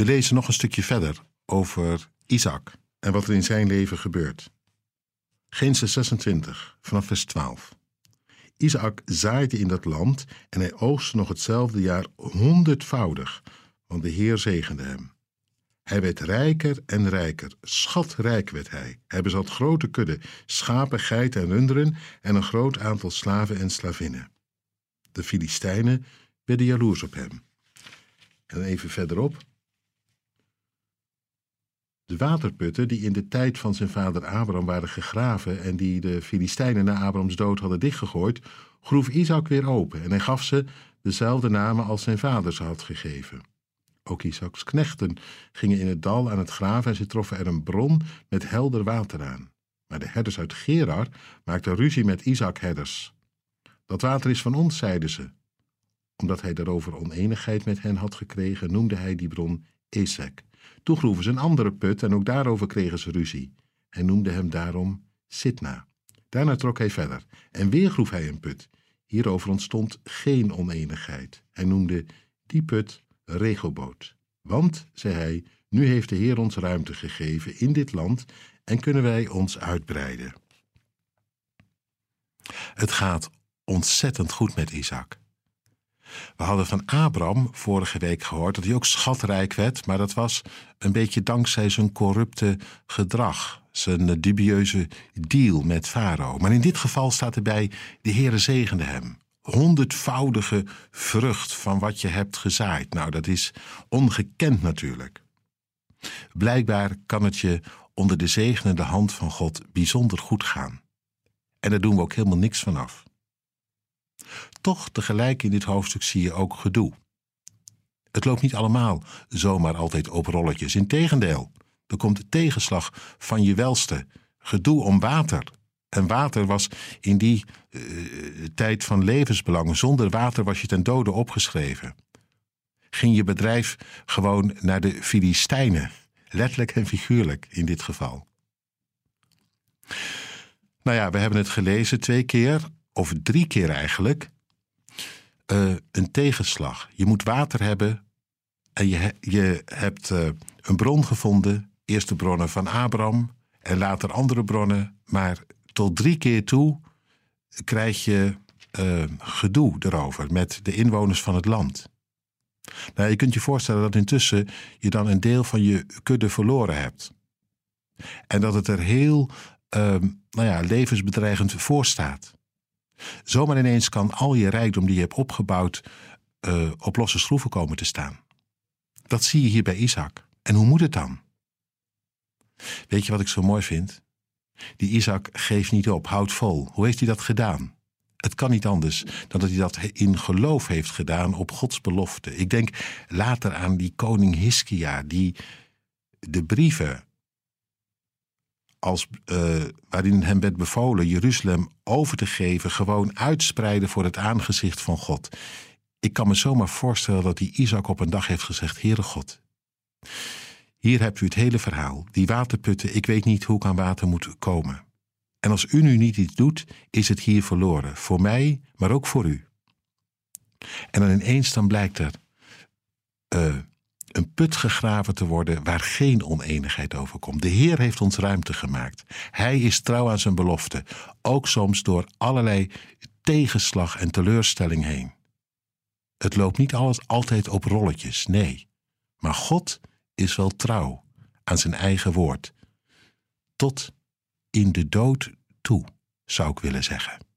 We lezen nog een stukje verder over Isaac en wat er in zijn leven gebeurt. Genesis 26, vanaf vers 12. Isaac zaaide in dat land en hij oogste nog hetzelfde jaar honderdvoudig, want de Heer zegende hem. Hij werd rijker en rijker, schatrijk werd hij. Hij bezat grote kudde, schapen, geiten en runderen en een groot aantal slaven en slavinnen. De Filistijnen werden jaloers op hem. En even verderop. De waterputten die in de tijd van zijn vader Abraham waren gegraven en die de Filistijnen na Abrahams dood hadden dichtgegooid, groef Isaac weer open en hij gaf ze dezelfde namen als zijn vader ze had gegeven. Ook Isaacs knechten gingen in het dal aan het graven en ze troffen er een bron met helder water aan. Maar de herders uit Gerar maakten ruzie met Isaac-herders. Dat water is van ons, zeiden ze. Omdat hij daarover oneenigheid met hen had gekregen, noemde hij die bron Esek. Toen groeven ze een andere put en ook daarover kregen ze ruzie. Hij noemde hem daarom Sitna. Daarna trok hij verder en weer groef hij een put. Hierover ontstond geen oneenigheid. Hij noemde die put Regoboot. Want, zei hij, nu heeft de Heer ons ruimte gegeven in dit land en kunnen wij ons uitbreiden. Het gaat ontzettend goed met Isaac. We hadden van Abraham vorige week gehoord dat hij ook schatrijk werd, maar dat was een beetje dankzij zijn corrupte gedrag, zijn dubieuze deal met Farao. Maar in dit geval staat erbij: de Heere zegende hem. Honderdvoudige vrucht van wat je hebt gezaaid. Nou, dat is ongekend natuurlijk. Blijkbaar kan het je onder de zegenende hand van God bijzonder goed gaan. En daar doen we ook helemaal niks van af. Toch tegelijk in dit hoofdstuk zie je ook gedoe. Het loopt niet allemaal zomaar altijd op rolletjes. Integendeel, er komt tegenslag van je welste, gedoe om water. En water was in die uh, tijd van levensbelang. Zonder water was je ten dode opgeschreven. Ging je bedrijf gewoon naar de Filistijnen. Letterlijk en figuurlijk in dit geval. Nou ja, we hebben het gelezen twee keer, of drie keer eigenlijk. Uh, een tegenslag. Je moet water hebben en je, je hebt uh, een bron gevonden. Eerst de bronnen van Abraham en later andere bronnen. Maar tot drie keer toe krijg je uh, gedoe erover met de inwoners van het land. Nou, je kunt je voorstellen dat intussen je dan een deel van je kudde verloren hebt. En dat het er heel uh, nou ja, levensbedreigend voor staat. Zomaar ineens kan al je rijkdom die je hebt opgebouwd uh, op losse schroeven komen te staan. Dat zie je hier bij Isaac. En hoe moet het dan? Weet je wat ik zo mooi vind? Die Isaac geeft niet op, houdt vol. Hoe heeft hij dat gedaan? Het kan niet anders dan dat hij dat in geloof heeft gedaan op Gods belofte. Ik denk later aan die koning Hiskia, die de brieven als, uh, waarin hem werd bevolen Jeruzalem over te geven, gewoon uitspreiden voor het aangezicht van God. Ik kan me zomaar voorstellen dat die Isaac op een dag heeft gezegd: Heere God, hier hebt u het hele verhaal. Die waterputten, ik weet niet hoe ik aan water moet komen. En als u nu niet iets doet, is het hier verloren. Voor mij, maar ook voor u. En dan ineens dan blijkt er uh, een put gegraven te worden waar geen oneenigheid over komt. De Heer heeft ons ruimte gemaakt. Hij is trouw aan zijn belofte, ook soms door allerlei tegenslag en teleurstelling heen. Het loopt niet alles altijd op rolletjes, nee. Maar God is wel trouw aan zijn eigen woord. Tot in de dood toe, zou ik willen zeggen.